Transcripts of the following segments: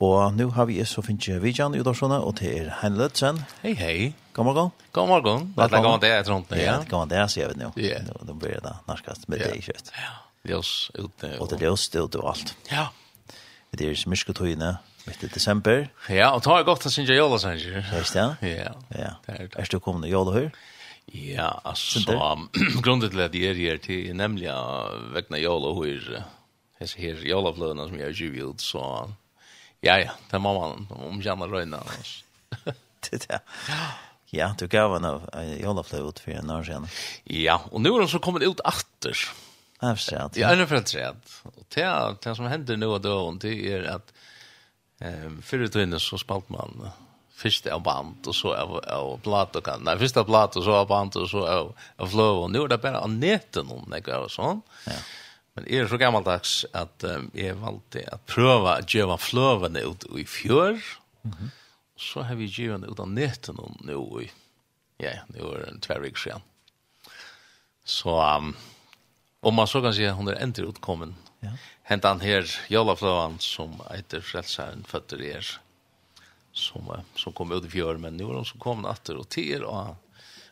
Og nu har vi så finnes vi Vidjan i Udarssona, og til er Hein Lødsen. Hei, hei. God morgen. God morgen. Det er gammalt det er rundt nu, ja. Det er gammalt det sier vi nå. Ja. Nå blir det da narskast med det i kjøtt. Ja, ljøs ute. Og det er ljøs ute og alt. Ja. Det er smyrsketøyene midt i desember. Ja, og ta er godt å synge jøla, sanns jeg. Ja, ja. Ja. Er du kommet i jøla her? Ja, altså, grunnen til at jeg er her til, nemlig vekna jøla her, hese her jøla fløna som jeg har givet ut, så Ja, ja, det må man omkjenne røyne. det er det. Ja, du gav en av Jolafløy ut for en år siden. Ja, og nå er han så kommet ut atter. Jeg har sett. Ja, det er for sent. Og det, det som hender nå av døren, det er at eh, før ut inne så spalt man først av band, og så av, av blad og kan. Nei, først av blad, og så av band, og så av, av fløy. Og nå er det bare av neten om det, og sånn. Ja. Men er så gammaldags at um, jeg valgte at prøve å gjøre fløvene ut i fjør, mm -hmm. så har vi gjøre ut av netten nå i, ja, det var en tverrig skjen. Så, um, om man så kan si at hun er endelig utkommen. Ja. Hent han her, Jolafløven, som etter frelseren føtter er, som, uh, som kom ut i fjør, men nå er hun som kommet etter og tider, og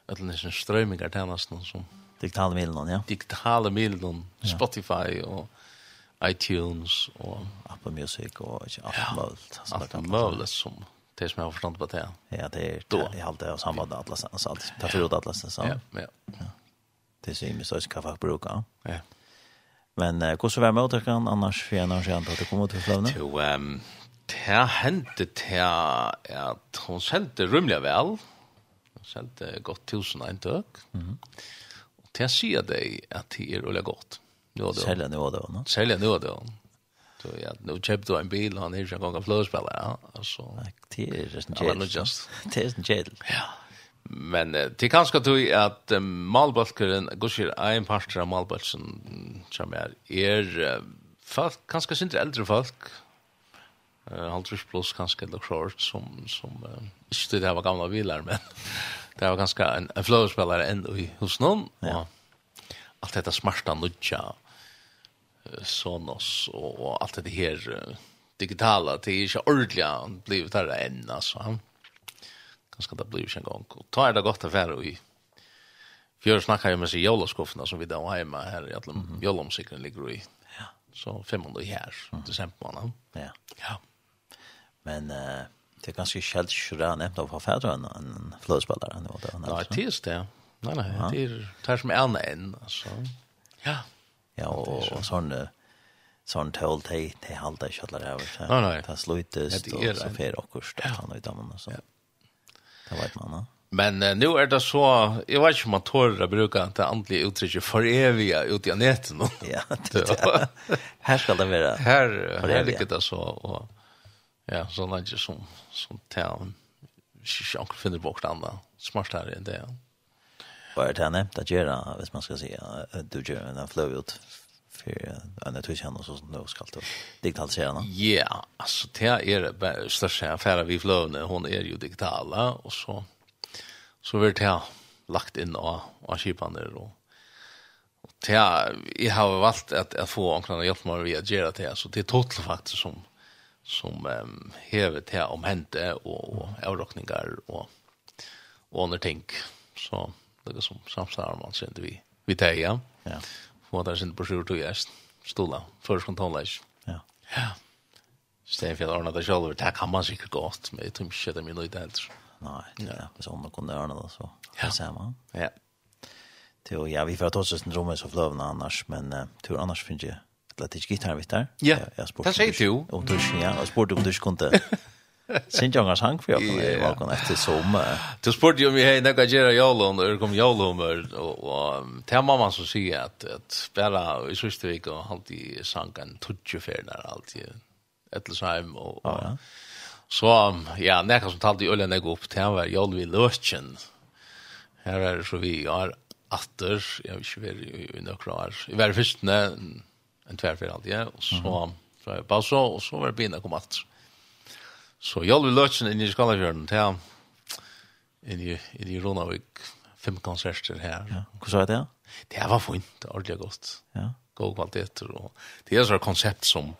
at den er strømmingar tjennesten som Digitale milen, ja. Digitala medlen, Spotify og iTunes og Apple Music og ikke alt mulig. Alt mulig som det som jeg har forstått på det. Ja, det er det. Jeg har alltid hatt sammen med Atlas. Det er forut Atlas. Ja, ja. Det er så mye størst hva folk bruker. Ja. Men uh, hvordan var møtøkken annars for en år siden da du kom ut til Fløvne? Jo, um, det hendte til at hun sendte rymlig vel. Hun sendte godt tusen en tøk. Mhm til jeg sier deg at det är roligt gott. Nu då. Sälja nu då, va? Sälja nu då. Så ja, nu köpte du en bil och han är ju en gång en flöspelare. Alltså, det er just en jädel. Det är en kjedel. Ja. Men uh, det kanske du att malbalkaren, gusir en parter av malbalsen som är, uh, folk, kanske synd äldre folk, uh, halvtrus plus kanske eller short som, som uh, inte det här var gamla bilar, men det var ganska en, en flowspelare än i hos någon. Ja. Allt detta smarta nudja, Sonos och, och allt det här digitala, det är inte ordentliga blivit där än alltså. Ganska det blir en gång. Och ta är det gott affär i Fjör snackar jag med sig jolaskofferna som vi där har hemma här i alla mm -hmm. jolomsikren ligger i. Ja. Så 500 här, mm. månad. Ja. Ja. Men... Uh, Det er är ganska skält skra nämnt av enn en, en flödspelare. Nej, det är det. Nej, nej, det är det här som är en än. Alltså. Ja. Ja, og, och sån sånn tål til, til halda skallar här her. Nei, nei. Det er slutas och så fer och og sånn, han utan och så. Det vet man, ja. Men uh, nu är det så, jag vet inte om man tårar att bruka det andliga uttrycket för eviga ut i nätet. Ja, det, det, här ska det vara. Här, här ligger det så. Och, Ja, så lenge som, som town. Ikke akkurat finner bort andre. Smartere enn det, ja. Bare til jeg nevnte at gjøre, hvis man skal si, du gjør en fløy ut för en naturkänn och sånt skal ska digitalisere den? Ja, alltså det är det största affären vi flövne, hon är ju digitala och så så vart det lagt in av av skipande då. Och det jag har valt att att få anklarna hjälp mig via göra det så det är totalt faktiskt som som um, hever til omhente og, og avrockningar og, og andre ting. Så det er som samsvarer man sender vi, vi tar ja. Ja. Få der sin på sjur tog jeg stola, førskontrollæs. Ja. Ja. Sten for å ordne det selv, det kan man sikkert godt, men jeg tror ikke det er mye nøyde helt. Nei, ja. hvis andre kunne ordne det, så ja. ser man. Ja. Jo, ja, vi får ta oss en romme så fløvende annars, men uh, tur annars finner jeg att det gitar vet der. Ja. jeg spurte. Det säger du. Och du ja, jag spurte om du kunde. Sen jag har sank för jag var kon efter som. Du spurte jo om jeg när jag gör jolon och kom jolon det er mamma som sier at att spela i Sjöstevik och alltid sank en tutje för där alltid. Ettelsheim og ja. Så ja, nekka som talade ju ölen jag upp till han var jolvi löschen. Här är så vi har atter, jeg vil ikke være i noen år. Jeg var først når en tverfer allt, ja. og så, så jag bara så, og så var det bina kom att. Så jag vill lötsen inn i Skallafjörden till inn i, inn i Ronavik, fem konserter här. Ja. så sa det? Det var fint, ordentlig godt. Ja. God kvaliteter och det er så konsept koncept som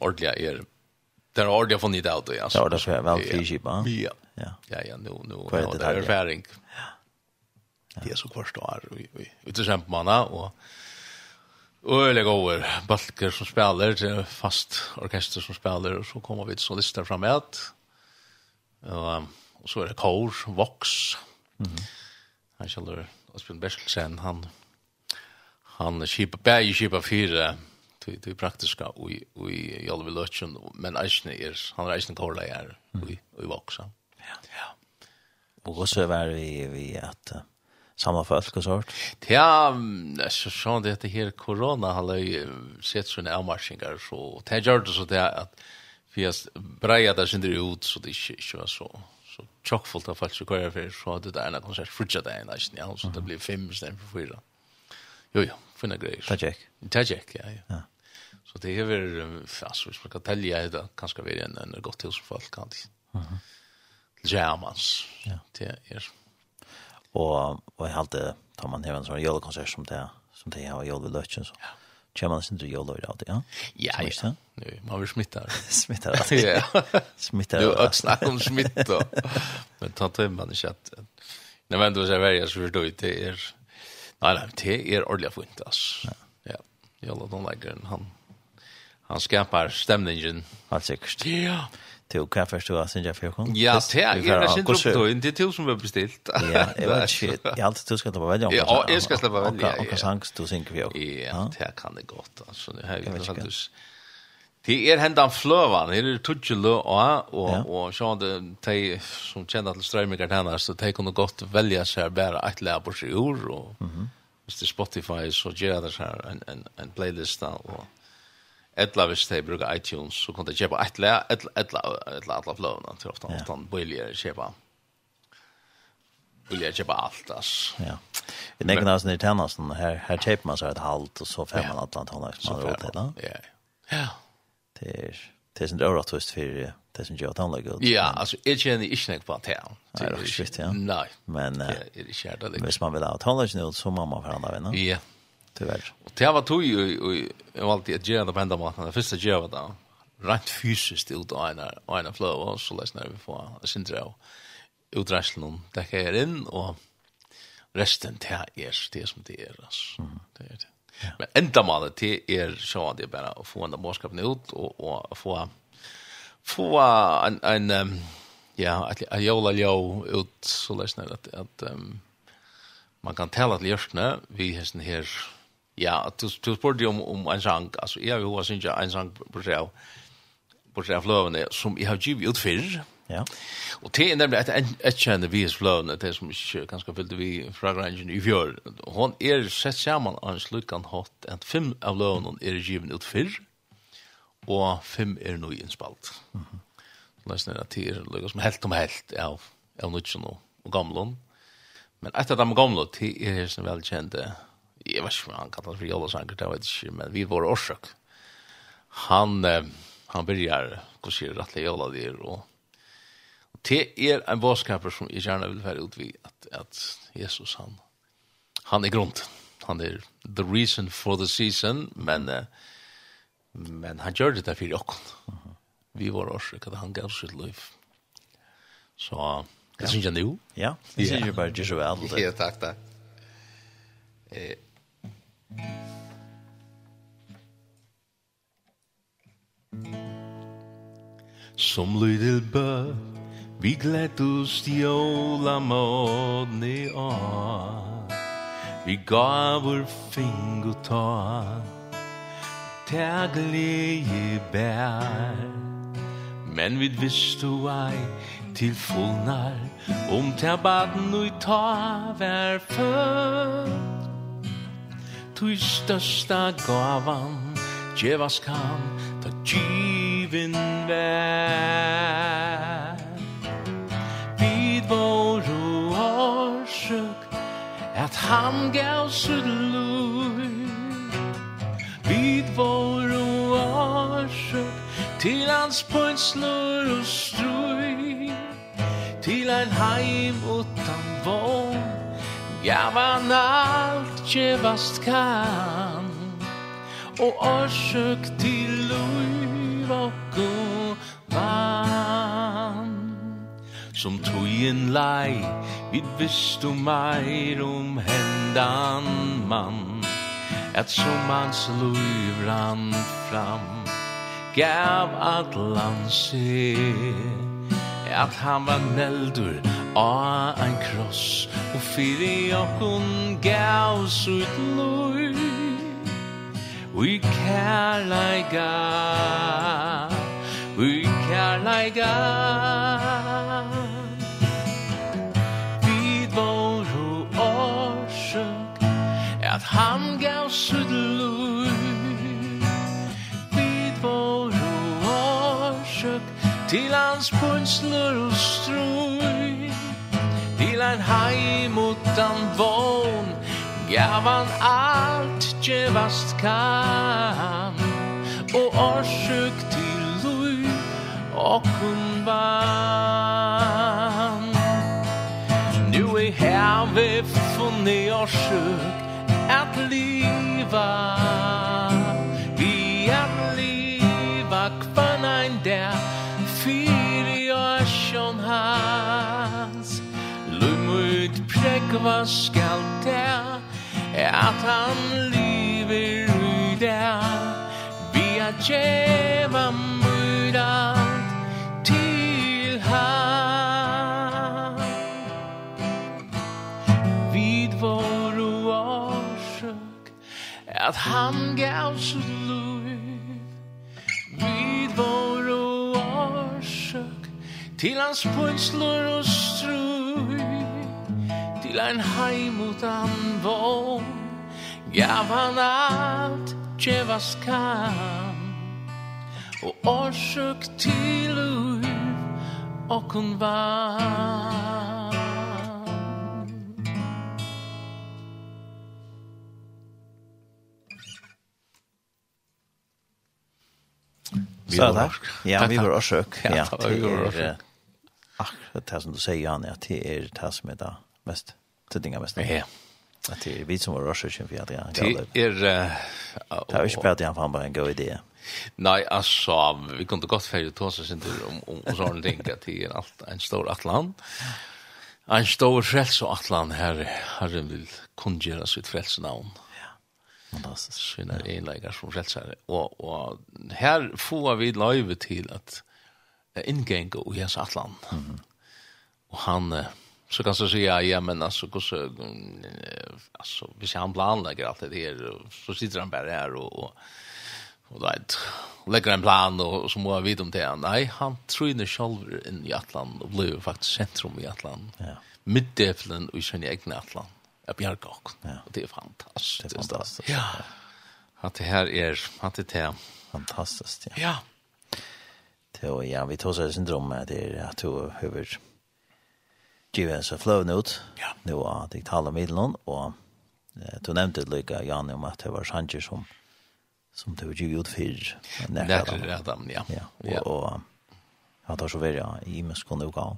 ordentlig är Det er ordentlig å funnit nytt då, det, Ja, det är väl vel va? Ja. Ja, ja, nu, nu, nu, det er erfaring. Ja. Det är så kvarstår, vi, vi, vi, vi, vi, vi, vi, vi, vi, vi, vi, og, Öle over balker som spelar er fast orkester som spelar og så kommer vi till solister framåt. Og, og så er det kor, vox. Mm. Han kjeller Osbjørn Bertelsen, han han skipa bæj skipa fyra til till praktiska og i, i vill Løtjen, men Eisne er, han är Aisne korla är og i voxa. Ja. Ja. Og så var vi vi att samma folk och sånt. Ja, så så det det här corona har ju sett såna avmarsningar så det gör det så det att vi har brejar det sen ut så det inte var så så chockfullt av folk som går jag så så det där en konsert frutja där när jag så det blir fem istället för fyra. Jo jo, fina grejer. Tajek. Tajek, ja ja. Ja. Så det är väl alltså vi ska tälja det kanske vi en en gott hus för folk kan. Mhm. Germans. Ja. Det är Og, og jeg halte, tar man hever en sånn jølekonsert som det, som det har jøle løtjen, så ja. man sin til jøle i det, ja? Ja, ja. Nu, man blir smittar. smittar, ja. smittar. Du har også snakket om smitt, men ta til man ikke at, Nei, men du ser verja, så förstår jag, det er, nei, nei, det er ordentlig fint, ass. Ja. Ja, jøle, de legger han, han skapar stemningen. Helt sikkert. Ja, Til hva først du har syndet for kom? Ja, det er jeg har syndet opp til det er til som vi har bestilt. Ja, jeg vet ikke, jeg har alltid du skal slippe velge. om. Ja, jeg skal slippe velge, ja. Og hva sang du synger for kom? Ja, det kan det godt, altså. Det er jo faktisk... Det er hendan fløvan, det er tutsi lø og og, og sjåan det, de som kjenner til strøymikar hennar, så de kunne godt velja seg bare et lær på i ur, og hvis det er Spotify, så gjør det seg en, en, en playlista, og Etla hvis de bruker iTunes, så kan de kjøpe etla, etla, etla, etla, etla fløvene til ofte. Ja. Ofte billigere kjøpe. Billigere kjøpe alt, ass. Ja. Vi nekker nesten i tjenesten, her, her kjøper man seg et halvt, og så får man alt annet håndverk som man har råd til. da. Ja, ja. Det er, det er sin øvrigt for det som gjør tannlegg. Ja, altså, jeg kjenner ikke noe på at jeg. Nei, det er ikke viktig, ja. Nei, Men, det er ikke det. Hvis man vil ha tannlegg nå, så må man forandre vennene. Ja, ja tyvärr. Och det var tog ju var alltid att göra på enda maten. Det första jag det där. Rätt fysiskt ut och ena och ena flow så läs när vi får sin drå. Uträslen om det här in och resten det är det som det är alltså. Det är det. Men enda maten det är så det är bara att få den boskapen ut och och få få en en um, ja, att jola jo ut så läs när att att man kan tala till hjärtna vi hästen här Ja, du, du spurte om, om en sang, altså jeg har jo synes jeg en sang på seg av, på seg av fløvene, som jeg har givet ut før. Ja. Og det er nemlig et, et kjenne vi er fløvene, det som ikke ganske fyllte vi fra Grangen i fjør. Hun er sett sammen av en slukkan hatt, at fem av løvene er givet ut før, og fem er nå innspalt. Mm -hmm. Løsner at det er lukket som helt om helt av, av Nutsen og, og Gamlund. Men etter de gamle, det er som velkjente jeg vet ikke om han kallas for Jollosanger, det vet ikke, men vi var orsak. Han, eh, han börjar, hur ser rättliga Jolla det är, och det er en våskaper som jeg gjerne vil være ut vid, at, at Jesus, han, han er grunnt. Han er the reason for the season, men, eh, men han gjør det där för jag. Vi var orsak at han gav sitt liv. Så, hva synes jeg nu. Ja, det syns ju bara Jesu väl. Ja, takk, takk. Eh, Som lydel bø vi glædt oss jola mådne av Vi gav vår fing og ta Tæglige bær. Men vi visste ei til fullnar Om tæbaden og ta vær født tui størsta gavan Djevas kan ta givin vær. Vid vår orsøk At han gav sud lui Vid vår orsøk Til hans pønslur og strui Til ein heim utan vån gav vann allt gevast kan Og orsök til liv og god vann. Som tog en lej Vid visst du meir om hendan man Et som hans liv rann fram Gav at land se han var näldur A ein kross Og fyri okkun gaus ut lui Ui kærleiga Ui kærleiga Vid voru orsøk At han gaus ut lui Vid voru orsøk Til hans punslur og strun Ein heim utan vån Gav han allt kan. Og orsök til lui Og kun vann Nu er här vi funne orsök Att liva hva skal det? At han lever i det? Vi er djeva myra til han Vid vår årsøk At han gav sitt liv Vid vår årsøk Til hans pulslor og strøk til ein heim utan vår Gav han alt Jevas kan Och orsök till ur Och hon vann Vi var orsök. Ja, vi var orsök. Ja, det er akkurat det som du sier, Jan, at det er det som er det mest till dinga mest. Ja. At det er vi som var rörelsen för att det är Det är det er ju spelat igen för han bare en god idé. Nej, alltså vi kunde gott färja ta oss inte om om sånne ting at det er alt en stor atlant. En stor frels og atlan her har vil kongera sitt frälsnamn. Fantastiskt. Sina enläggare som frälsare. Och, och här får vi løyve till att ingänga og hans atlan. Mm -hmm. Och han så kan så si ja men alltså hvordan, så alltså vi han planlegger alt det her, så sitter han bara här och och och vet lägger en plan og så må jag vite om det. Nej han tror selv inn i Atlant og blev faktiskt centrum i Atlant ja. Middeflen och i sin egen Atlant jag bjärg også. ja. det är fantastiskt. Det är fantastisk. ja. Att det här är att det är. Fantastiskt ja. Ja. Det ja vi tar så syndrom det är att du över givet seg fløven ut. Ja. Det var digitale middelen, og eh, du nevnte lykke, Jan, om at det var Sanchez som, som du var givet ut for nærkere Adam. Ja. ja. Og, og, han tar så veldig i menneskene og gav.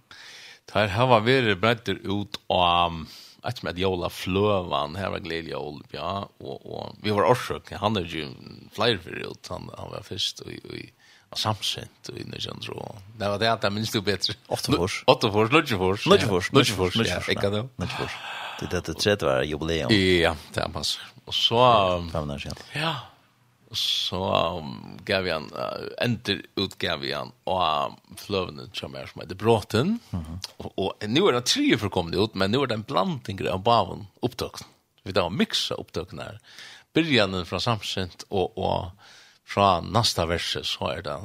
Det her var veldig bredder ut av att med Jola Flövan här var glädje old ja och och vi var orsök han hade ju flyer för ut han han var först och i samsent i nysgjøn Og... Det var det at jeg minst jo bedre. Åttefors. Åttefors, Åtte fors, nødje Ja, ikke det. Nødje. Det er det tredje var jubileum. Ja, det er masse. Og så... Fem år siden. Ja. Og så gav jeg han, ender utgav jeg han, og fløvene som er som heter Bråten. Og nå er det tre forkomne ut, men nå er det en blanding av baven opptøkken. Vi da har miksa opptøkken her. Byrjanen fra samsent og... og fra nästa vers så er det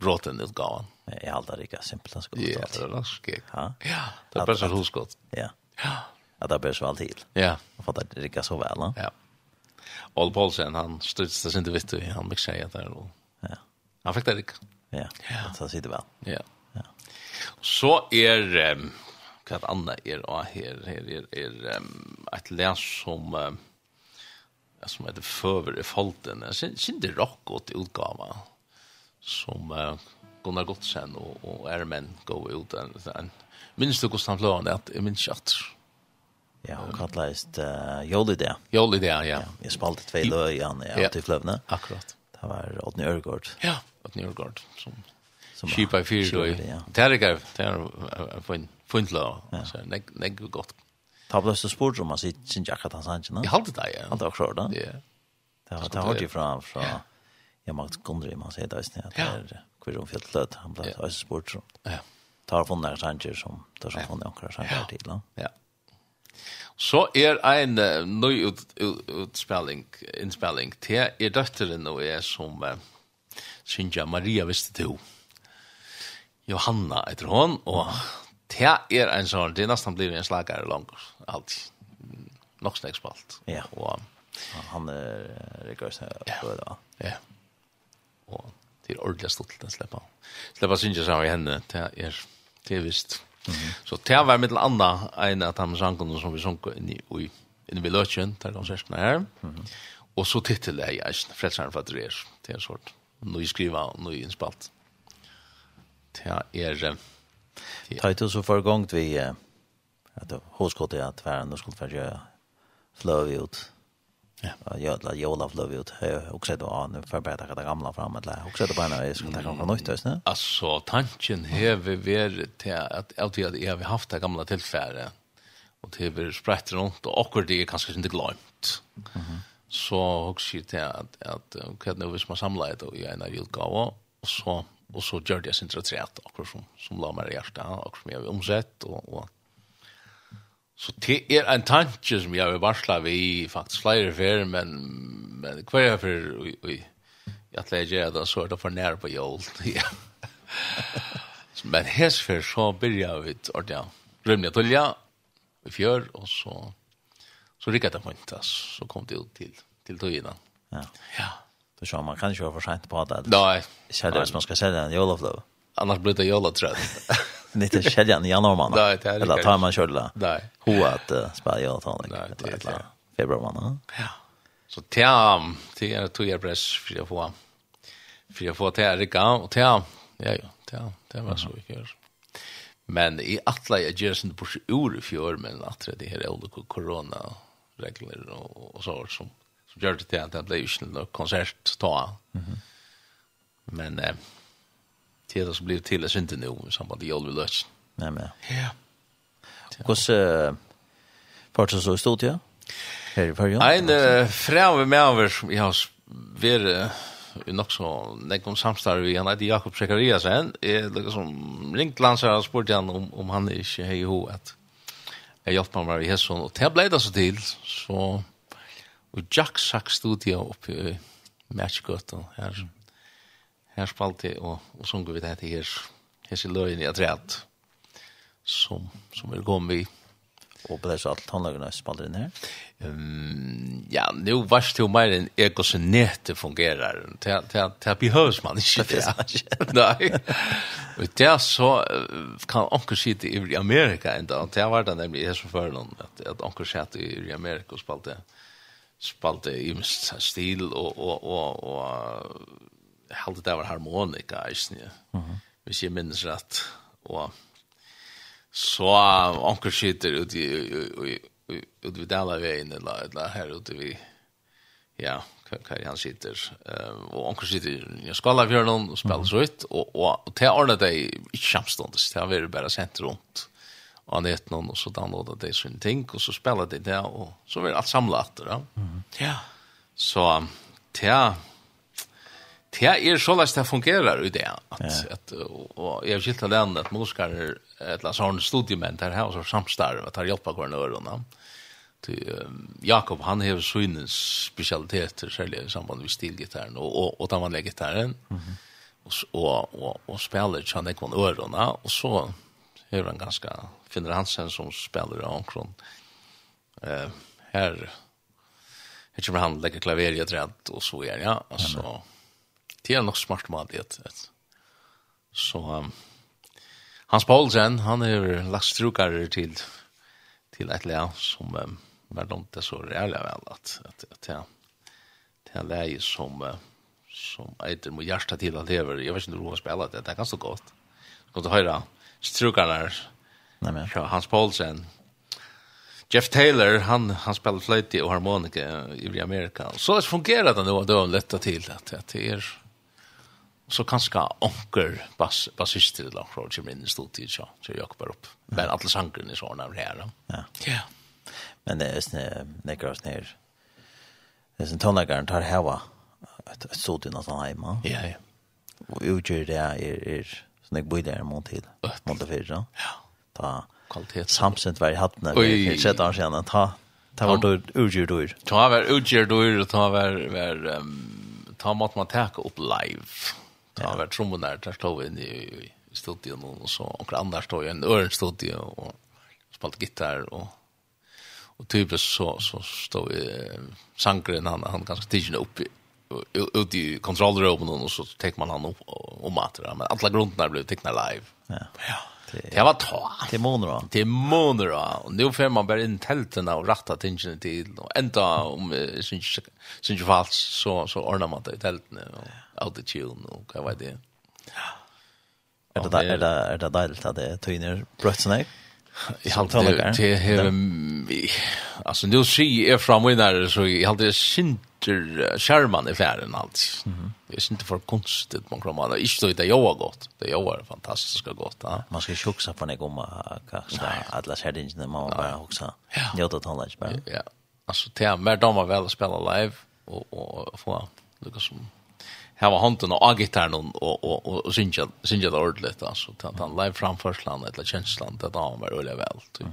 bråten utgåvan. Jeg har aldri ikke simpelt som skulle Ja, det er raskigt. Ja, det er bare så huska. Ja. Ja. Att det er bare så väl til. Ja. Jag fattar det ikke så väl. Ja. Ol Paulsen, han studsade det inte vitt han fick säga det. Ja. Han fick det ikke. Ja, så sitter vel. Ja. Ja. Så är um, vad annat är här här är är um, ett läs som um, som heter Føver i Folten, en kjente rockgått utgave som uh, Gunnar Gottsen og, og Ermen går ut. En, en, minns du hvordan han lønne at jeg minns ikke Ja, hun kallast uh, Jolidea. Jolidea, ja. ja. Jeg spalte tvei løy i han ja, til Fløvne. Akkurat. Det var Åtni Ørgård. Ja, Åtni Ørgård, som, som Kipa i fyrt. Ja. Det er ikke, det er funnet løy. Ja. Så jeg, jeg, godt Ta blåst sport om man sitter sin jakka ta sanjen. Jeg halte det, ja. Halte akkurat da. Ja. Det har det hørt ifra fra jeg makt kundre, man sier det, at det er kvir om fjallet lød, han blåst også sport som. Ja. Ta har funnet sanjer som, det har funnet akkurat sanjer til. Ja. Så er ein uh, ny ut, ut, utspelling, innspelling til er døtteren og er som uh, Sinja Maria visste to. Johanna etter hon, og det er en sånn, det er nesten blivit en slagare langt allt nog snägg spalt. Ja. Och han är det så då. Ja. Och till ordentligt stolt den släppa. Släppa syns jag i henne till er till visst. Så det var mitt andra en av de sångarna som vi sång in i in i Lodgen där de sjösna här. Och så titel är jag Frälsaren för att det är till en sort nu skriva nu i inspalt. Det är det. Tajtus så förgångt vi att hoskottet är att tvärn och skulle färja flow ut. Ja. Ja, la jola flow ut. Jag också då an för det gamla fram att lägga. Också då bara när jag skulle ta från nytt hus, ne? Alltså tanken har vi till att alltid att jag har haft det gamla tillfälle och till vi spredt runt och akkurat det är kanske inte glömt. Mhm. Så at, at att att kan vi vis man samla det och en när utgave, og och så och så gjør det jeg sin reträtt akkurat som som la mig hjärta och som jag omsett och och Så det er en tanke som jeg vil varsla vi faktisk flere fer, men, men hver jeg for, jeg tror jeg gjør det, så er det for nær på jord. Ja. men hes fer så byrja vi ordentlig, rymlig tulja, i fjør, og så, så rikket det fint, så kom det ut til, til tøyene. Ja. Ja. Då så man kan ju vara för sent på det. Nei, Så det man ska säga en jolaflöv. Annars blir det jolatrött. Men inte kedjan i januari Nej, det är Eller tar man kjøla. Nei. Ho att uh, spela jag och tonic. Nej, det är det. Februari månad. Ja. Så tja, det er är jeg press for å få For å få till Erika Og tja, Ja, ja, tja, Det var så mycket. Men i alla jag gör sen på ur fjør, men at det här är corona regler og, og så som som gjør det til at det blir ju inte något konsert ta. Mhm. Mm men eh, till det som blir till det inte nu i samband med Jolvi Lötsen. Nej, men. Ja. Hos uh, parter så stod det, ja? Här i Färjan? En uh, främre med over som jeg har vært uh, nok så nekkom om samstarv i. Han heter Jakob Sekariasen. er liksom ringt landsar og spurt han om, om han inte hej ihåg att jag hjälpte mig i Hesson. og det ble det så til, Så, og Jack Sack stod jag uppe i Matchgötan här her spalte og, og sunger vi det her, her i løyen i atreat, som, som er gått med. Og på det så alt tannlagene spalte inn her? Um, ja, nå varst det jo mer enn nete fungerer. Det, det, det behøves man ikke. Det behøves Nei. Og det så kan anker sitte i Amerika enda. Det var det nemlig i som fører noen, at, at anker sitte i Amerika og spalte spalte i mest stil og, og, og, og helt det var harmonika, ikke sant? Mm -hmm. Hvis jeg minnes rett. Og så onkel sitter ute i ut vid alla vägen eller eller här ute vi ja kan han sitter eh och onkel sitter jag ska skalla göra någon och spelar så ut och och och till alla dig chamstånd det har vi bara sent runt och det någon och så downloada det sin ting och så spelar det där och så blir allt samlat då. Ja. Så ja Det er så lest det fungerar i det att att jeg jag skilt till er morskar eller sån studiemen där og så samstar att har hjälpa kvar några då. Jakob han har synens spesialiteter, særlig i samband med stilgitarren och och och tammanlägggitarren. Mhm. Och och och og spiller ikke han ikke med ørene, och så är han ganska finner Hansen som spelar omkron. Eh her, her kommer han lägga klaver i ett rätt och så är ja. Alltså, Det är nog smart man et. Så um, Hans Paulsen, han har lagt strukare till till ett lea som um, var de det så reale vel att at, at, ja. Det är läge som uh, som eiter mot hjärsta til att lever. Jag vet inte hur han spelat det. Det er ganske gott. Så kan høre höra. Nej men. Ja, Hans Paulsen. Jeff Taylor, han han spelar flöjt och harmonika i Amerika. Så det fungerar det nog då lätta till att det är så kanskje onker bass, bassister eller akkurat kommer inn i stortid, så, så jeg bare opp. Men alle sangene så ordner her. Ja. ja. Men det er sånn, nekker oss ned, det er sånn tonleggeren tar heva et, et stort innan sånn heima. Ja, ja. Og utgjør det er, er sånn jeg bor der en måned til, måned fire. Ja. Ta kvalitet. Samsent var i hattene, vi sett han senere, ta, ta var det utgjør dør. Ta var utgjør dør, og ta var, var um, ta måtte man teka opp live Det har vært trommen der, der stod vi inne i, i studion, og så onker Anders stod i en ørenstudio, og spalte gitar, og, og typisk så, så stod vi sangren, han, han ganske tidligere oppe ut i kontrollrummen, og så tek man han opp om at men alla grunderna blev tekna live. Ja. ja. Det var ta. då. måneder. månar måneder. Og nu får man bare inn teltene og rätta tingene til. Og enda om jeg synes ikke så, så ordner man det i teltene. Og, autotune og hva var det? Er det, er det, er det deilig at det tøyner brøtt sånn Jeg har det, det er, altså, nå sier jeg fra der så jeg hadde det sinter skjermen i fjæren alt. Det er sinter for konstigt, man det man, ikke det i det joa godt, det joa er fantastisk godt. Ja. Man skal ikke huksa for nek om at la skjerdingene, man må bare huksa, njøta tonelags bare. Ja, Alltså det är mer damer vel å spela live, och och få lykke som hava handen och agitar och och och och synja, synja det ordentligt, alltså ta ta live framførslan, eller känslan det da han var väl vel. Den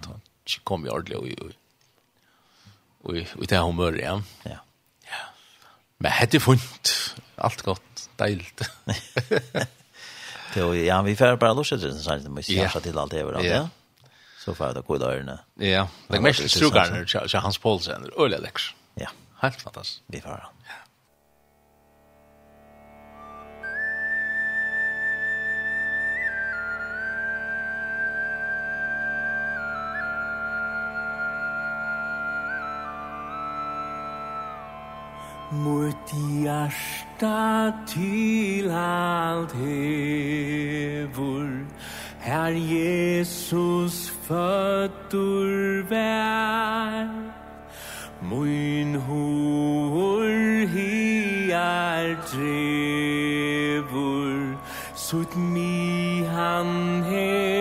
kom ju ordentligt och och och og det humøret, ja. Ja. ja. Men hade funnet, allt gott deilt. Jo, ja, vi får bare lusse til den sannsyn, men ikke til alt det, ja. Så får det gå gode ørene. Ja, det er mest strukarne så Hans Paulsen, øyla. Ja. Helt fantastiskt. Vi får han. Ja. Mot hjärsta till allt hevor. Herr Jesus fötter vär Min hår hiar drevor. Sutt mi han hevor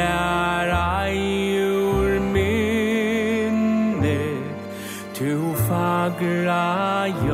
mer eiur minnet, tu fagra jo.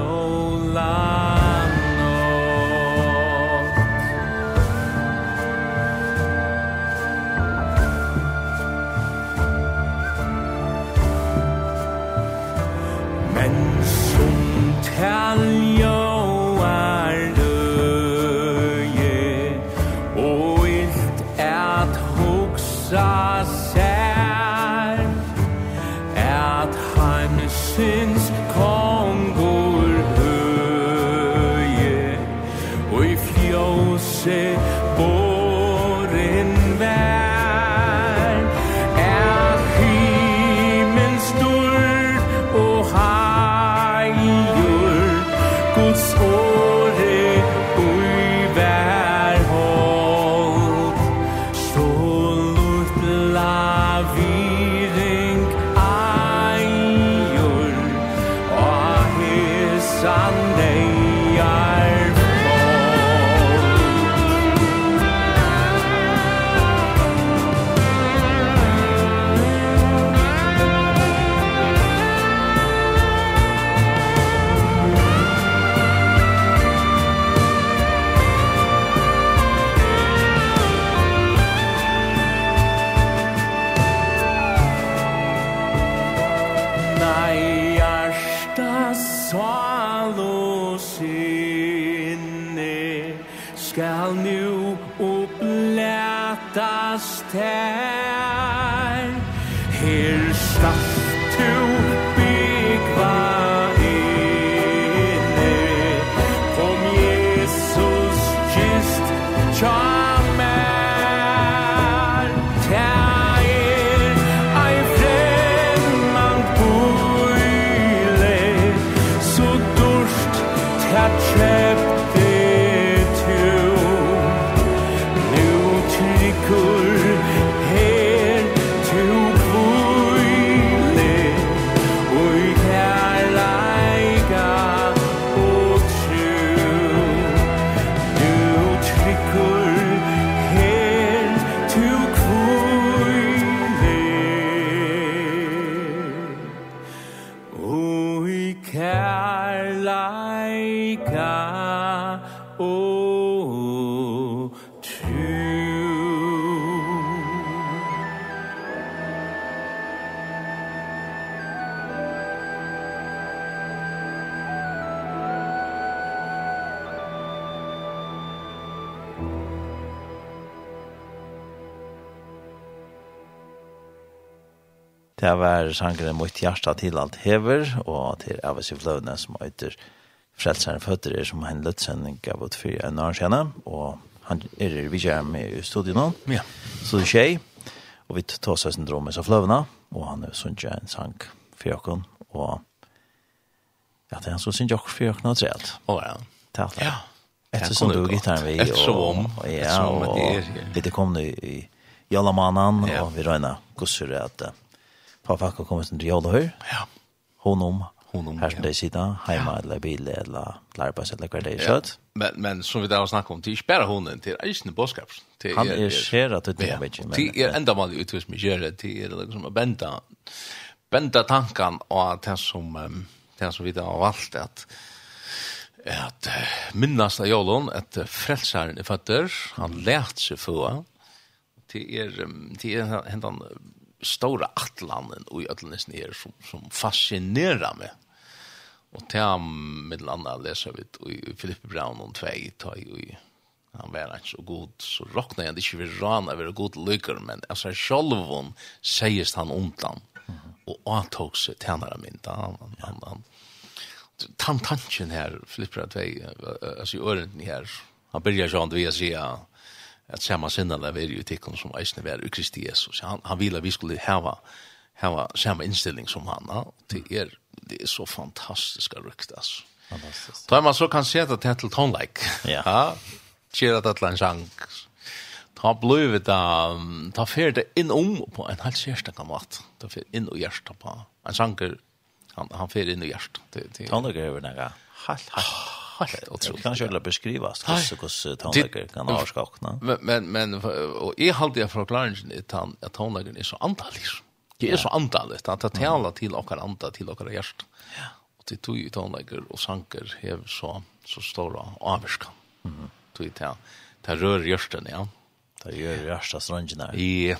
Det var sangren mot hjärsta til alt hever, og til Avis i fløvne som heter frelseren føtter er som han lötsen gav ut for en år sedan og han er det vi kör med i studiet nå. Ja. Så det tjej og vi tar sig drømme som flövna og han er sånn jag en sang for dere, og ja det er är så synd jag för jag något Å Ja. Ja. Ja. Eftersom du gitarren vi och ja och lite kom nu i jalla manan och vi gusser at uh, pappa kommer sen till jalla hur. Ja. Honom honom. Här där sitta hemma eller bil eller larpas eller vad det är kött. Men men som vi där har snackat om det är till spärra honen till isen boskap. Han är skärat det där vet jag. Det är enda mal ut hos mig gör det till liksom att bända bända tankan och det som det som vi där har valt att att minnast av Jolon att frelsaren er fötter han lært seg få till er till hendan stora atlanen och i ötlenes ner som, som fascinerar mig. Och till han med landa läser vi i Filippe Brown om två ta i han var inte så god så råkna jag inte vid rana vid god lyckor men alltså själv hon han ontan och antog sig tjänare min han han han tantanchen här flipprar två alltså i öronen här han börjar ju ändå säga at samma der veri ju tikkun som eisne veri i Kristi Jesus. Han, han ville at vi skulle hava, hava samma inställning som han. Ja. Det, är, det er så fantastiska rykt alltså. Fantastiskt. Da man så kan se att det till tonelike. Ja. ja. Kjera det en sang. Ta blövet da, ta fer det inn om på en halv kjærsta kan. Ta fer inn og hjersta på. En sanger, han, han fer inn og det Tonlike er jo nega. helt, helt, helt otroligt. Kan beskriva beskrivas hur så tonlager kan ha skakna. Men men men och är halt jag förklaringen är han att tonlagen är så antalig. Det är så antaligt att ta tala till och kan anta till och rest. Ja. Och det tog ju tonlager och sanker hev så så stora avskan. Mm. Tog det ta rör görsten ja. Ta gör görsta stranden där. Ja.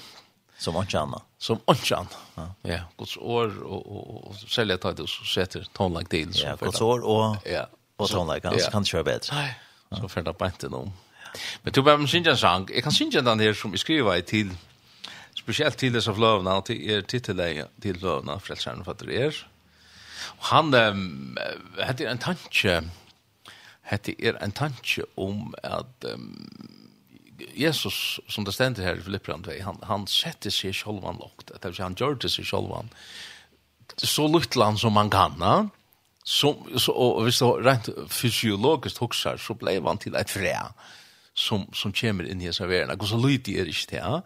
Som inte annat. Som inte. Ja, ja Guds år och, och, och, och sälja ta och sätter tonlag till. Ja, Guds år och ja på tonleikene, så kan det kjøre bedre. Nei, så får det bare ikke. Men du bare synger en sang. Jeg kan synge den her som vi skriver til, spesielt til disse fløvene, til er tittelegge til fløvene, frelseren for det er. Og han, hette er en tanke, hette er en tanke om at Jesus, som det stender her i Filippran 2, han, han setter seg sjølvan lågt. det vil si han gjør det seg sjølvan, så luttland som man kan, ja? som så och visst rent fysiologiskt huxar så blev han till ett frä som som kommer in i serverna. Och så lite är det inte,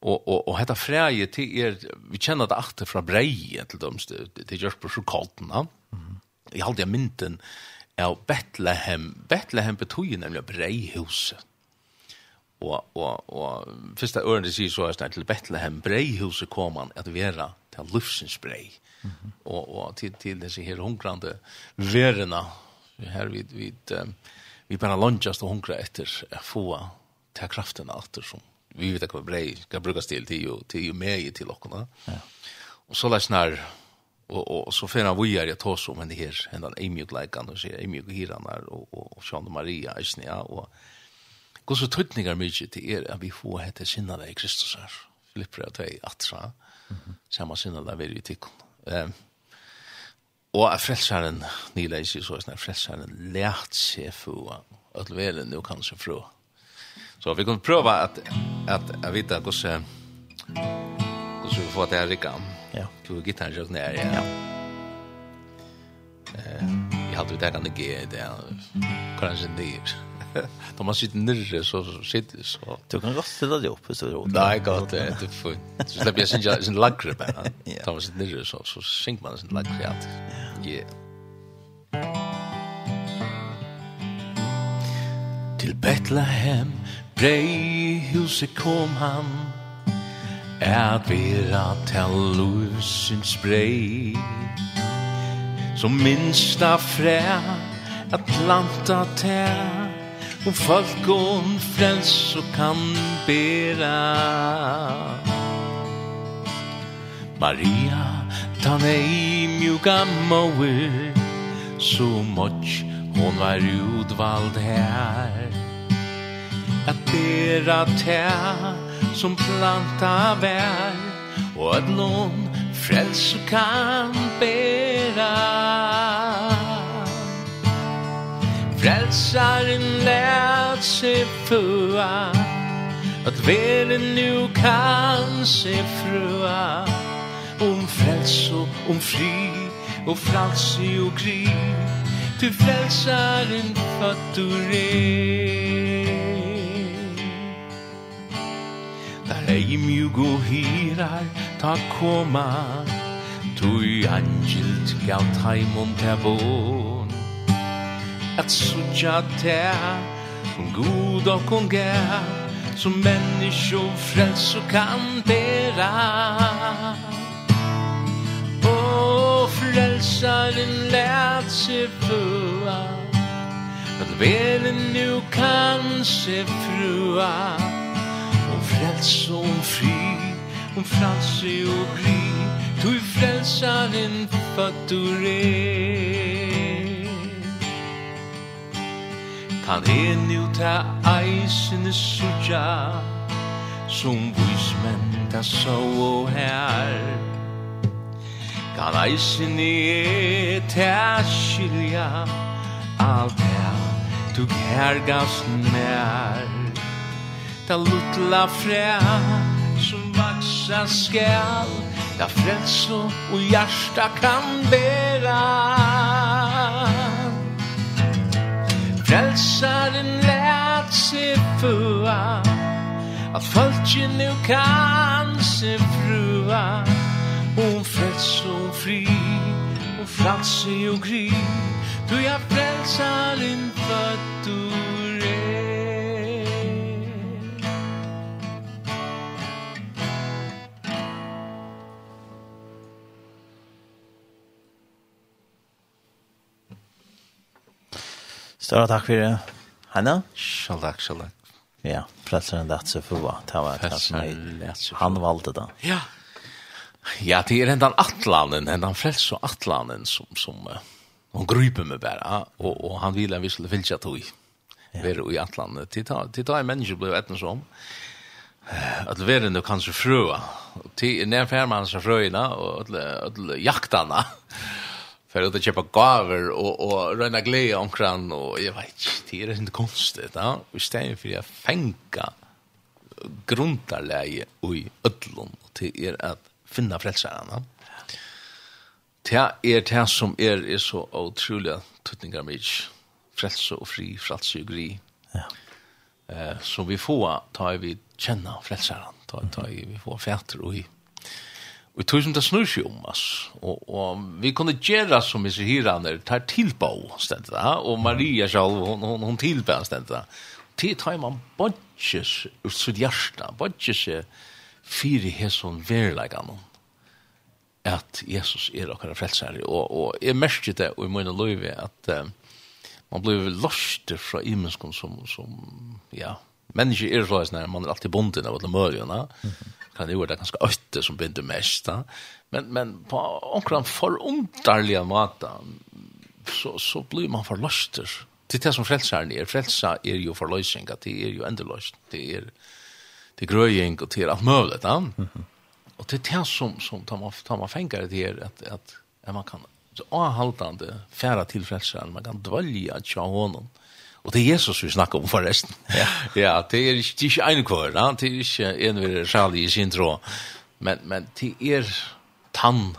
Och och och detta fräje till er vi känner det åter från breje till dem det det görs på chokladen. Mm. Jag hade mynten av Betlehem. Betlehem betyder nämligen breihuset. Och och och första ordet det säger så är det till Betlehem breihuset kommer han att vara til lufsens brei. Mm -hmm. og, og til, til disse her hungrande verena, her vi, vi, um, vi bare lunges og hungra etter å få til kraften alt som vi vet hva brei skal brukes til, til jo, til jo med til okkona. Ja. Og så lær snar, og, og, og så finner vi her jeg tås om henne her, henne eimjukleikan, og sier eimjukhiran her, og, og, og Sjane Maria, Eisnea, og Gås og tøytningar mykje til er at vi får hette sinnare i Kristus her. Filipper at atra. Samma sinne der vil vi tikkun. Um, og at frelsaren, nila i så, at frelsaren lært seg fra, at velen nu kan seg fra. Så vi kan prøve at, at, at vite hvordan, hvordan vi får det her rikka. Ja. Du gitarren sjøkken er, ja. ja. Eh, jeg hadde vi tekkende G, det er kanskje nyr. Ja. Då man sitter nere så sitter så. Du kan rösta det upp så då. Nej, gott det inte för. Så släpper jag sin jag sin lagre bara. Då man sitter nere så så synk man sin lagre att. Ja. Til Bethlehem brei huset kom han At vera til lusins brei Som minsta fræ At planta tær og folk om frels og kan bera. Maria, ta nei mjuka mauer så much hon var utvald her. At bera ta som planta vær og at lån frels og kan bera. Frälsaren lät sig föa Att världen nu kan se fröa Om fräls om fri Och fransi och kri Du frälsaren fattur er Där ej mjug och hirar Ta koma Tui angelt gav taimum tabo at sucha te god og hon gav som människor frels og kan bera och frälsaren lært sig frua at velen nu kan se frua. Och fräls och hon fri hon frälsig och gry tog frälsaren fattur är Kan er nu ta eisene suja Som vismenn ta så og her. Kan eisene ta skilja Alt her du kærgast mer Ta lutla fræ som vaksa skal Ta frelso og hjärsta kan bera. Frelsaren lært seg fua At folket nu kan se frua. Hon frälst og fri Hon frelse og gri Du jag frälsaren född. Du Stora takk for det. Hanna? Selv takk, selv takk. Ja, frelseren lett seg for hva. Det var et Han valgte det. Ja. Ja, det er den atlanen, den frels og atlanen som, som uh, hon gryper med bara Og, og han ville vi skulle vilja tog. Ja. Vara i Atlanten. Det tar det tar människor blev ett som att vara nu kanske fröa. Och till när färman så fröina och alla alla jaktarna för att köpa gaver och och röna glädje omkring och jag vet det är inte konstigt ja vi stänger för jag fänka grundarläge i ödlon och det är att finna frälsarna. Det er det som er, er så utrolig tuttningar mig frelse og fri, frelse og gri. Ja. Eh, som vi får ta vi känna frälsaren, ta, ta vi får fäter og i Og tog som det snur seg om, oss. Og, og vi kunne gjøre som vi sier her, tar tilbå, stedet det. Og Maria selv, hun, hun, hun tilbå, stedet det. Til tar man bodges ut sitt hjerte, bodges fire hesson verleggen at Jesus er okkara frelsare og, og jeg merker det og i mine løyve at uh, man blir lost fra imenskon som, som ja, mennesker er sånn man er alltid bonden av alle mørjene mm -hmm kan det vara ganska ötte som binder mest da. men men på onkran förunderliga mata så så blir man förlöster det är det som frelsaren är. Frälsa är ju förlösning att det är ju ändlöst det är det gröjning och det är allt möjligt ja? mm och det är det som som tar man tar man fänger det är att att, att man kan så avhaltande färra till frälsaren. Man kan dvälja tja honom. Og det er Jesus vi snakker om forresten. ja, ja det er ikke, det er ikke en kvar, ja? det er ikke en vi er særlig i sin tråd. Men, men det er tann,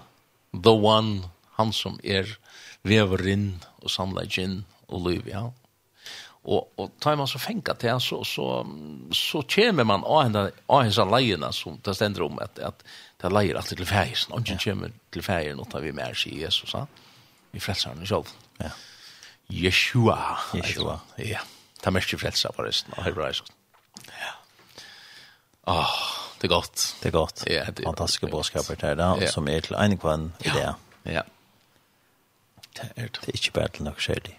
the one, han som er vever inn og samler inn og liv, ja. Og, og tar man så fenga til, så, så, så kommer man av henne, av henne leierne som det stender om at, at det er leier alltid til fergen. Og ikke kommer til fergen og tar vi med seg Jesus, ja. Vi frelser henne selv. Ja. Yeshua. Yeshua. Ja. Ta mest frelsa forresten av hebraisk. Ja. Åh, det er godt. Det er godt. Ja, det er fantastiske bådskaper til det, ja. som er til en kvann i det. Ja. Det er det. Det er ikke bare til noe skjødig.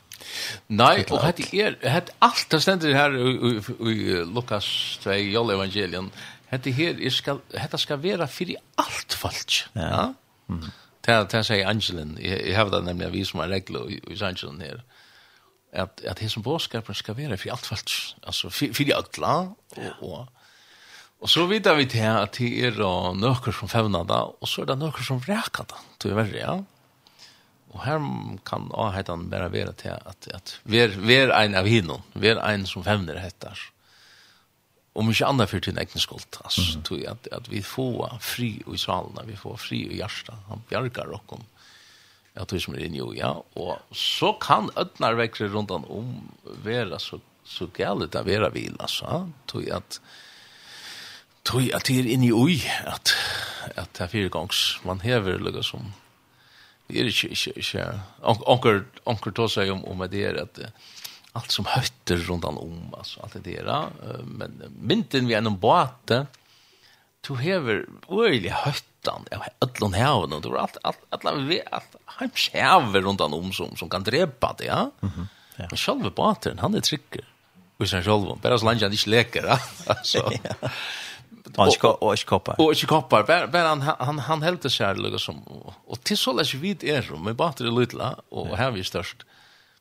Nei, og hette er, hette alt det stender her i Lukas 2, Jolle Evangelien, hette her, skal, hette skal være for i alt folk. Ja. ja? Mm. Det, det sier Angelen, jeg, jeg har det nemlig vi som har regler i, i Angelen her at at som boskapen skal være for alt falt altså for de alle og og og så vidar vi til at det er nøkker som fevner da og så er det nøkker som rækar da til å være ja og her kan avhetan bare være til at at ver ver ein av hinnom ver ein som fevner hettar om ikke andre fyrt til en egen skuld, altså, mm. -hmm. at, at vi får fri i salen, vi får fri i hjertet, han bjerger okken, Ja, det som er inne jo, ja. Og så kan ødnar vekse rundt om være så, så gale det være vil, altså. Tog at tog at det er inne jo i at, at det er fire gongs. man hever lukka som det er ikke, ikke, ikke onker, onker tog seg om, om det er at allt som hötter runt om alltså alt det där men mynten vi er noen båte to hever øyelig hött rundan av öllon häven och allt allt alla vi allt han skärver rundan om som som kan drepa det ja. Mhm. Mm ja. Men själva båten han är trycker. Och sen själva bara så länge han inte leker alltså. Och ska och ska koppar. Och ska koppar. Men han han han helt det skärliga som och till så läs vid är som med båten det lilla och här vi störst.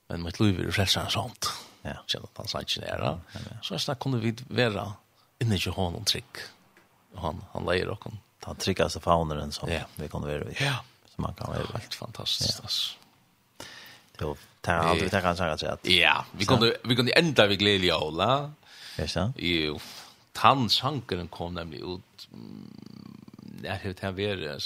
Men mitt liv är själva sånt. Ja. Känner han sa inte nära. Så snart kunde vi vara inne i honom trick. Han han lejer och den tryggaste fauneren som yeah. vi kunde vara i. Ja. Som man kan vara i. Helt fantastiskt. Ja. Alltså. Jo, det har aldrig tänkt sig att Ja, vi kunde vi kunde ända vi glädje Ola. Ja, så. Jo. Tann Tansanken kom nämligen ut när det här var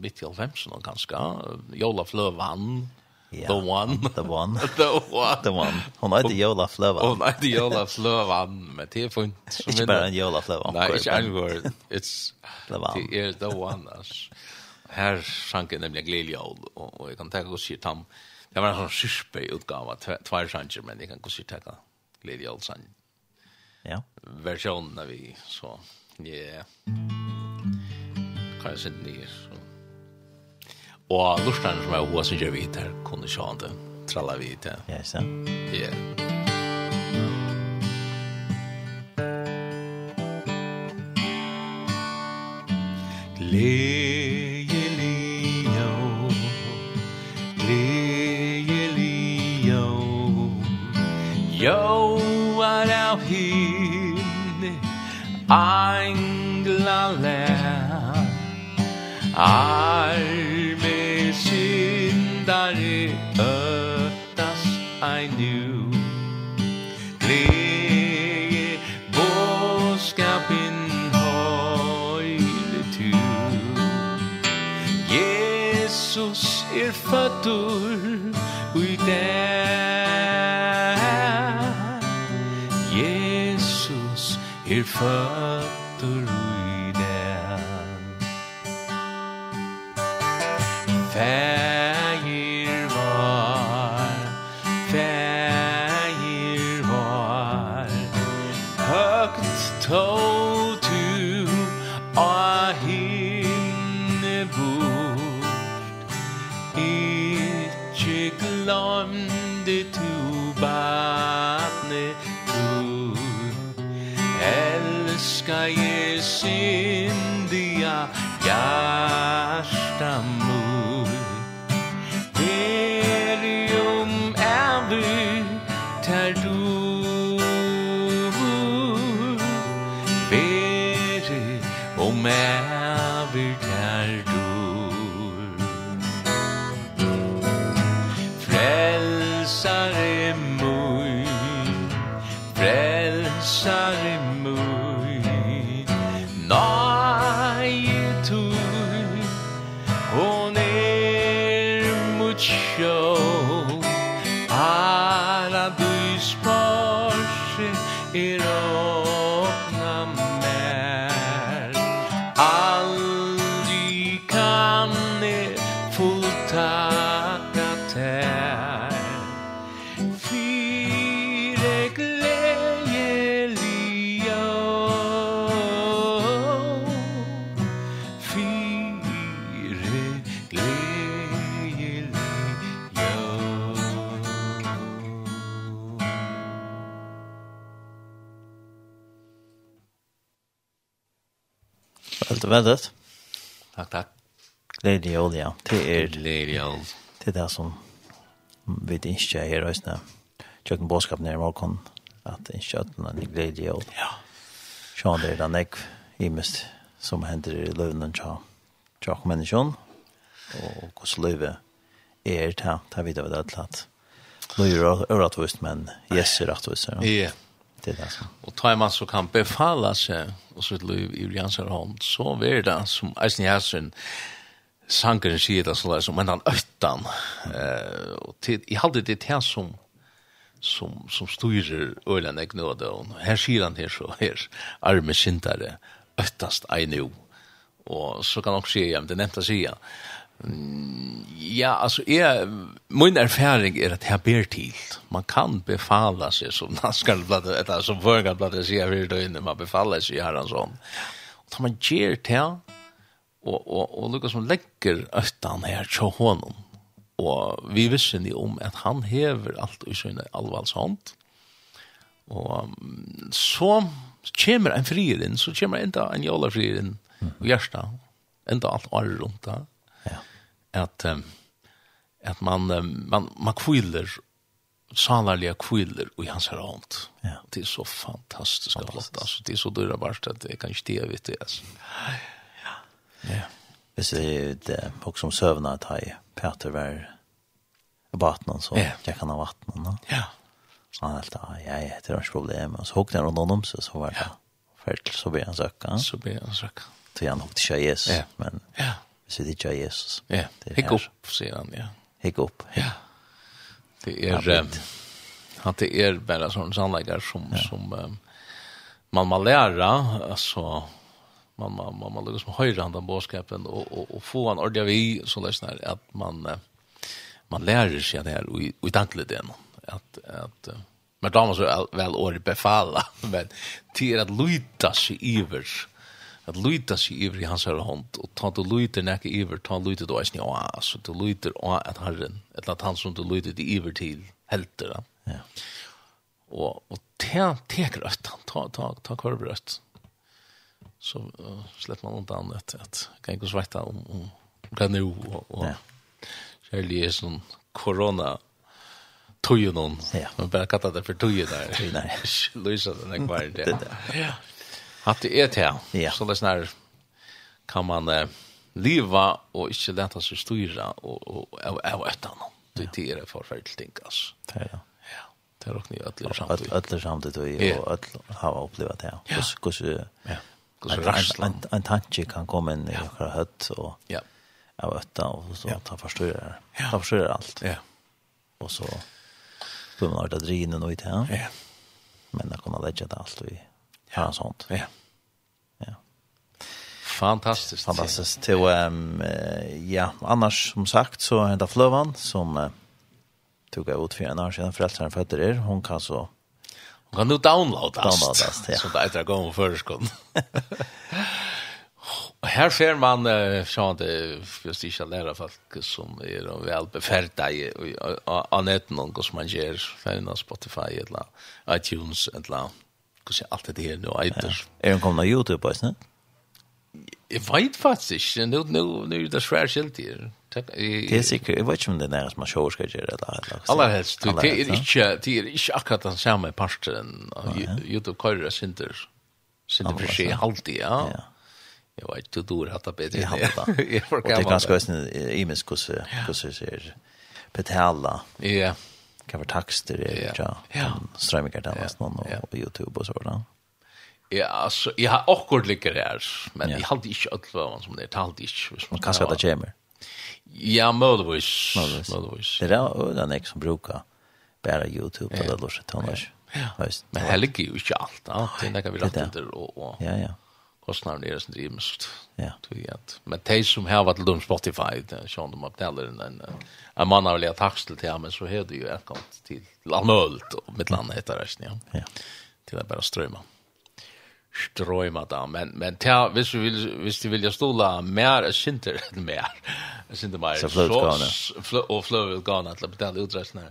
mitt i 90 ganska. Jola Flövan. Yeah. The one. The one. the one. the one. Hon heter Jola Flövan. Hon heter Jola Flövan, men det är fint. Inte bara en Jola Flövan. Nej, inte angård. It's, the one. det är the one. Alltså. Här sjank jag nämligen glädjejål och, och jag kan tänka oss i tam. Det var en sån syspe utgava, tvär sjanker, men jag kan gå sig tänka glädjejål sann. Ja. Versionen av vi så. Ja. Yeah. Kanske inte ner så. Og lortene som er hva som gjør vi der, kunne ikke han det. Tralla vidt, ja. Ja, ikke sant? Ja. Leje lio, leje lio, jo er av hin, angla lær, ar føtur ui dag. Jesus er føtur väldigt. Tack, tack. Lady Jol, ja. Det er. Lady Jol. Det är det som vi inte är här just nu. Jag kan bådskap ner i morgon att en köttan är Lady Jol. Ja. Sjön det er den ägg i mest som hender i løvnen tja. Tja människan og hos löve är det här. Det här vidare vi det att löjra örat men yes är rätt Ja. Det er det. Och tar man så kan befalla sig och så liv i Jansar hand så er det som Eisen Jansson sangeren sier det sånn som en annen øttan. Eh, og til, jeg hadde det til som som som styrer ølen jeg nåde og her sier han her så her arme syndare øttast ei nu og så kan han også si ja, det nevnte sier Ja, alltså är min erfaring är att här ber till. Man kan befalla sig som naskal blad eller som förgar blad sig här då inne man befaller sig här en sån. Och tar man ger till och och och Lucas som lägger östan här så honom. Och vi visste ni om att han häver allt i sin allvarshand. Och så kommer en frid så kommer enda en jola frid in i hjärta. Allt är runt där. Ja. Att um, at man um, man man kvillar salarliga kvillar och hans har ont. Ja. Det är så fantastiskt flott alltså. Det är så dyra vart att det kan inte det vet det alltså. Ja. Ja. Det är det också som sövna att ha Peter var vattnen så jag kan ha vattnen då. Ja. Så han helt ja, jag heter hans problem och så hugg den runt om sig så var det. Ja. Färdel så blir han söka. Så blir han söka. Så han hugg till Jesus. Ja. Men ja hvis vi ikke har Jesus. Ja, hikk opp, sier han, ja. Hikk opp. Ja. Det er, han det er bare sånne sannlegger som, ja. som um, man må lære, altså, man må, man må liksom høyre han den bådskapen og, og, og få han ordentlig vi, så det er at man, man lærer seg det her, og, og i tankelig det nå, at, at Men da må så vel året befala, men til at luta seg iver, at luita sig iver i hans här hånd, og ta du luiter näka iver, ta luiter du är å, så du luiter å, at herren eller at han som du luiter det iver til, helter ja Og, og te teker rødt, ta ta ta korvröst så uh, släpper man undan at, at, kan ikke svetta om om kan nu og, og, ja. kjærlig er sånn korona, Tøyen noen. Ja. Man bare kattar det for för tujunar. Nej. Lysa den här kvar. Ja. At det er til, ja. Så det er sånn kan man eh, leva og ikke leta seg styra og, og, og, og etter noe. Det er det forferdelig ting, altså. Det er det. Ja, det er nok nye ødler samtidig. Ødler samtidig, og ødler har opplevd det. Ja. Hvordan, ja. En, en, tanke kan komme inn i ja. høtt og ja. av øtta, og så ja. ta forstyrrer. Ja. Ta forstyrrer alt. Ja. Og så blir man artig drinen og i det. Ja. Men da kan man legge det alt i Ja, sånt. Ja. Ja. Fantastiskt. Fantastiskt. Till ehm ja, annars som sagt så är det Flövan som uh, tog jag ut för en år sedan föräldrarna fötter er. Hon kan så hon kan nu downloadas. Downloadas, ja. Så det är det gång förskon. Här ser man uh, så det just i lära folk som är väl befärda i annet någon som man ger på Spotify eller iTunes eller hvordan alt det her nå eiter. Er hun kommet av YouTube også, ne? Jeg vet faktisk ikke, nå, nå, nå er det svært skilt her. Det er sikkert, jeg vet ikke om det er nærmest man sjår skal gjøre det. Aller helst, det er ikke, det er ikke akkurat den samme parten av YouTube-køyre synder, synder for seg alltid, ja. ja. Jag vet inte hur det är bättre. Jag har det. Og det er ganska ösnigt i mig hvordan det ser betala. Ja kan vara texter är ja. Ja, streamingar där fast någon och på Youtube och sådär. Ja, alltså jag har akkurat ligger där, men jag hade inte allt som det talte inte. hvis Man kan säga det kommer. Ja, möjligtvis. Möjligtvis. Det är den jag som brukar bara Youtube eller låtsas tonage. Ja. Men heller ju inte allt. Det är något vi rätta till och Ja, ja kostnaden är det drivmest. Ja. Tror jag. Men de som har varit dum Spotify, det känner de att en, en en man har lärt tax till det men så har det ju ett kant till Lamölt och mitt land heter det ja. Ja. Till att bara strömma. Strömma där men men ta visst du vill visst du vill jag stola mer synter mer. Synter mer. Så flö och flöt går att lägga betala utrustningen.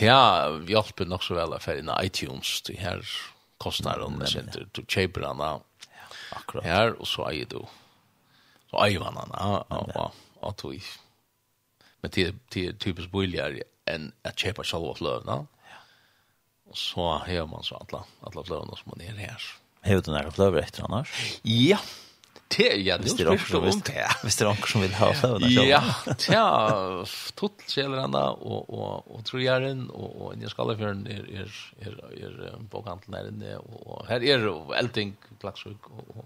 Ja, vi hjälper nog så väl att färja iTunes till här kostar de är inte, du köper den Akkurat. Her, og så eier du. Så eier man han, ja, ja, ja, tog. Men det er typisk billigere enn at kjøpe selv av fløvene. Ja. Og så har man så alle, alle fløvene som man er her. Har du den her fløvene etter annars? Ja, ja det ja, det är också om det. Visst det också som vill ha det. Ja, ja, tot eller andra og, och og tror jag den och och jag ska för en är är är är bokhandeln där inne och här är allting klaxsjuk och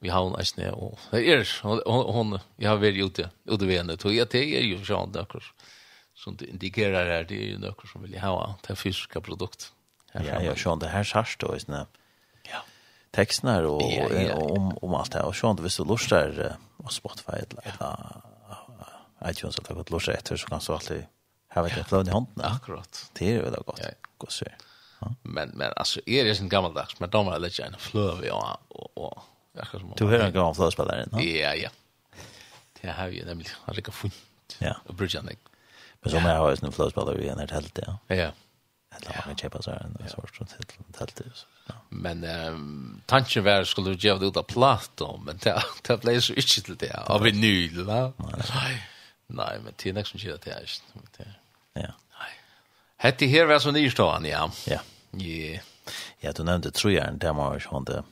vi har en isne och här og hon jeg har vært ute ute ved henne tror jag det är ju så där som det indikerar her, det er jo några som vil ha det fysiska produkt. Ja, ja, sjön det här sars då är snabbt texten här och ja, ja, ja. om om allt det här och sånt visst du lustar och Spotify eller ja. iTunes eller vad lustar efter så kan så alltid ha vet jag flöden i handen. Akkurat. Det är väl gott. Ja. Gott så. Men men alltså är det sen gammaldags men de var lite en flöv ja och och jag som Du hör en gammal flöspelare, va? Ja, ja. Det har ju nämligen har jag funnit. Ja. Och bridgen. Men så jag har ju en flöspelare i en helt ja. Ja. Eller man kan köpa så här en sorts tält tält så. Men um, tanken var skulle du gjøre det ut av plato, men det, det ble så ikke til det, av vinyl, va? Nei, nei, men det er nek som gjør det her, ikke? Ja. Nei. Hette her var så nyrstående, ja. Ja. Ja. Ja, du nevnte trojern, det var jo sånn det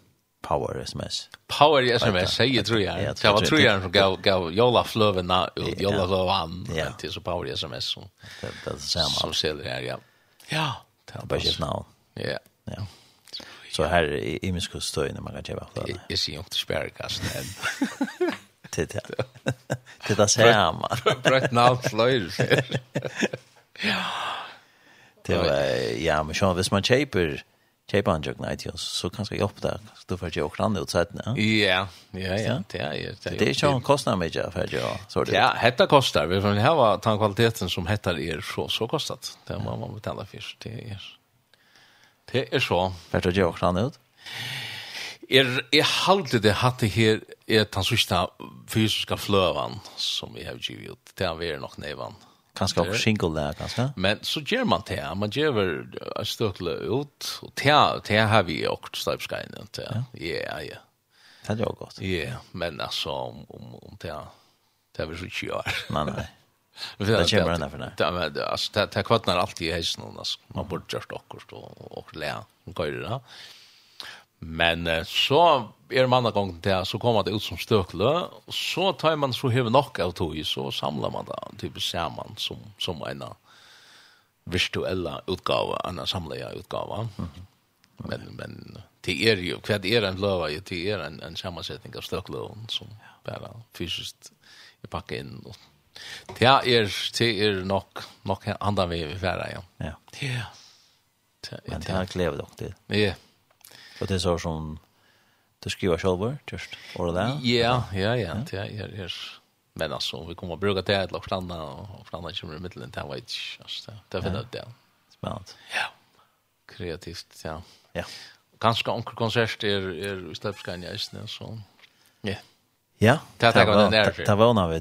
Power SMS. Power SMS, sier trojern. Det var trojern som gav, gav jolla Fløvena ut, jolla Fløvan, ja. til så Power SMS som, det, det er det samme. som selger her, ja. Ja, det var bare kjøpt navn. Ja. Ja. Så här i imens kostö när man kan köpa flöden. Jag ser inte spärrkast än. Det det. Det här ser man. Brett namn flöjl. Ja. Det var ja, men så vis man köper köper en jogna till så kanske jag upp där. Då får jag också andra utsätt nu. Ja, ja, ja, det är det. Det är ju en kostnad med jag för jag så det. Ja, hetta kostar. Vi får ha den kvaliteten som heter er så så kostat. Det man man betalar för det är. Det er så. Vært det också han ut? Er, jeg halte det hatt det her er den sørste fysiske fløven som vi har givet ut. Det er vi nok nevan. Kanskje av single der, kanskje? Men så gjør man det. Man gjør et støtle ut. Og det, det har vi også støpskene til. Ja, ja. Det er jo godt. Ja, men altså, om, om det, det er vi så ikke gjør. Nei, nei. Det kommer den därför. Det men alltså det det kvartnar alltid i hästen alltså. Man borde just också och och lära och köra det. Men så är man andra gången där så kommer det ut som stökle och så tar man så hur nok av tog så samlar man det typ samman som som en virtuella utgåva en samlad utgåva. Men men det är ju kvad är en lova ju det är en en sammansättning av stökle som bara fysiskt i in och Det er, det er nok, nok andre vi vil være, ja. Ja. Ja. Men det er glede dere til. Ja. Og det er så som du skriver selv, just, og det Ja, ja, ja, det er, er, men altså, vi kommer å bruke det til å annet, og for kommer i middelen, det vet ikke, altså, det finner ut det. Spennende. Ja, kreativt, ja. Ja. Ganske onkel konsert er, er i Slepskanja, så, ja. Yeah. Ja, det var det det var när vi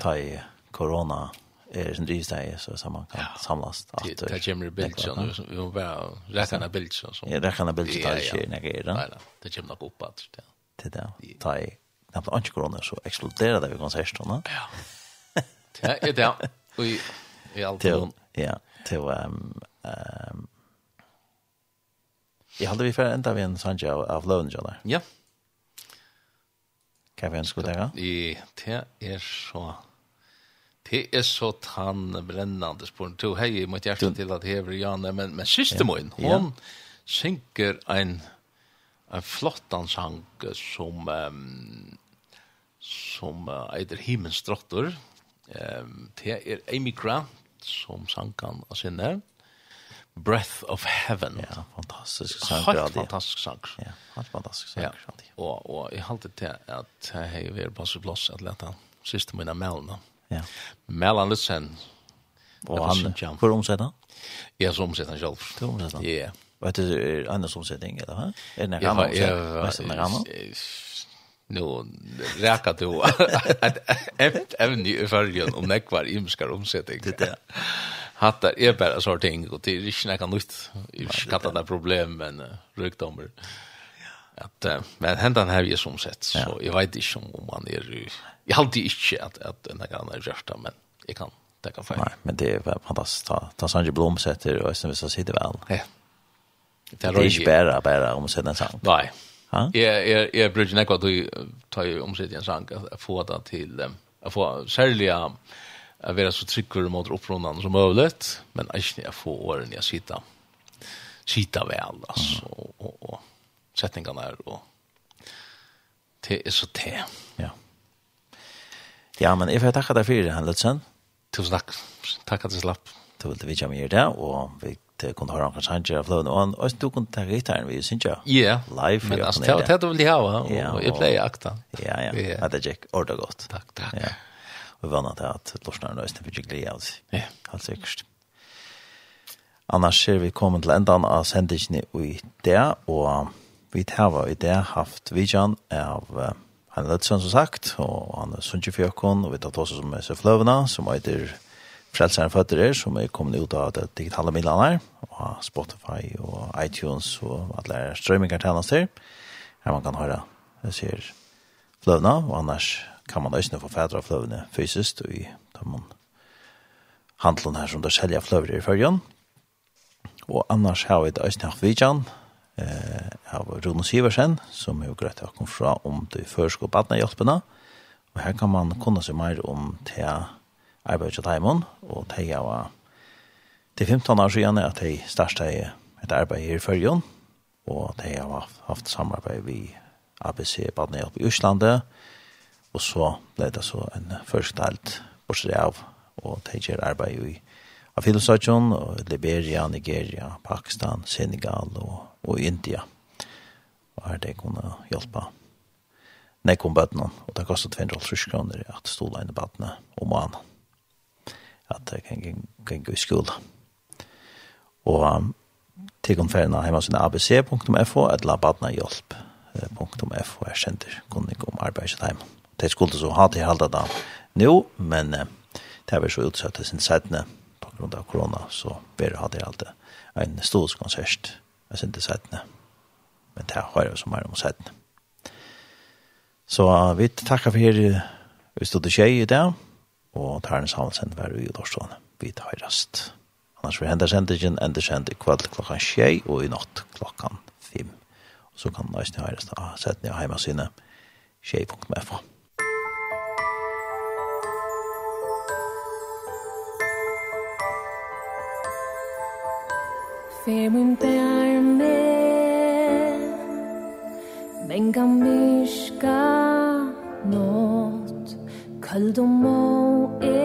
ta i corona är sin drivsteg så så man kan samlas att det kommer bild så nu vi var räkna bild så så ja räkna bild så där shit när det är det kommer nog upp att det där ta i knappt anke corona så exploderar det vi konserterna. Ja. Det er det Og vi vi alltid ja till ehm ehm Jag hade vi för ända vi en Sanjay av Lönjala. Ja. Hva vi ønsker dere? Det er så... Det er så tann brennande spår. Du hei mot hjertet til at hever Janne, men, men siste mån, hon synker en, en flottan sang som um, som uh, eider himmelsdrottor. Um, det er Amy Grant som sankan av sinne. Mm Breath of Heaven. Ja, fantastisk sang. Helt fantastisk sang. Ja, helt fantastisk sang. Ja. Og, og jeg halte til at jeg har vært på så plass at lette siste mine melene. Ja. Melene litt sen. Og han, hvor omsett han? Ja, som omsett han selv. Du omsett han? Ja. Vet du, er det annars omsetting, eller hva? Er det nærmere omsett? Er det nærmere? nu räkar du ett ämne i färgen om nekvar imskar omsättning. Det är hattar är bara så ting och det är inte något nytt. Jag skattar det problem men sjukdomar. Att men händan här vi som sett så jag vet inte om man är jag har det inte att att den här andra görsta men jag kan det kan få. Nej, men det är fantastiskt. Ta ta Sanji Blom sätter och sen så sitter väl. Ja. Det är inte bättre bara om sen sen. Nej. Ja. Jag jag jag brukar näkva att ta ju omsättningen sank att få det till att få sälja att vara så tryggare mot upprundan som möjligt men inte jag får åren jag sitta sitta väl alltså mm. och, och, och sättningarna är det är så det ja. Ja men jag får tacka dig för det här Lutsen tusen tack tack att du slapp. Du ville vidja mig det och vi kunde höra kanske han av flöden och och du kunde ta gitarren vi syns ju ja live men alltså det det vill jag ha och jag play akta ja ja. Det är Jack ordet gott tack tack vi vannet til at lorsnaren løsene fikk glede av seg. Ja. Helt sikkert. Annars er vi kommet til endan av sendingen i det, og vi har i det haft vidjan av uh, han er som sagt, og han er Sundsjøfjøkken, og vi tar tåse som er Søfløvene, som heter Frelseren Føtter er, som er kommet ut av det digitale midlene her, og Spotify og iTunes og alle strømminger til hans. Her man kan høre, jeg ser Fløvene, og annars kan man øyne få fædre fløvene fysisk, og i man handlen her som det selger fløver i førjen. Og annars har vi et øyne av Vidjan, eh, av Rune Siversen, som er jo greit å komme fra om de førske og badnehjelpene. Og her kan man kunne se mer om til arbeidet til Heimon, og til jeg var til 15 år siden at jeg startet et arbeid her i førjen, og til jeg har haft samarbeid vi ABC Badnehjelp i Øslandet, og så ble det så en førstalt bortsett av og tegjere arbeid i Afilosatjon, Liberia, Nigeria, Pakistan, Senegal og, og India. Og her det kunne hjelpe nekom bøttene, og det kostet 250 kroner at stola inn i bøttene om måneden. At det kan, kan gå i skole. Og um, tilkomferdene hjemme sin abc.fo, eller bøtene hjelp.fo er kjenter kunnig om arbeidet hjemme det skulle så ha til halda da nå, men eh, det er vel så utsatt til sin setne på grunn av korona, så bare ha til halda en stor konsert med sin til setne men det har jeg så mer om setne så vi takkar for her vi stod til tjei i dag og tar en sammensendt hver ui i Dorstående vi tar rast annars vi hender sendingen ender sendt i kveld klokkan tjei og i natt klokkan fem og så kan du nøysen høyres av setne i heimasynet tjei.fm Fermum perme Venga mishka not Kaldumo e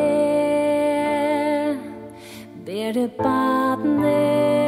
Bere badne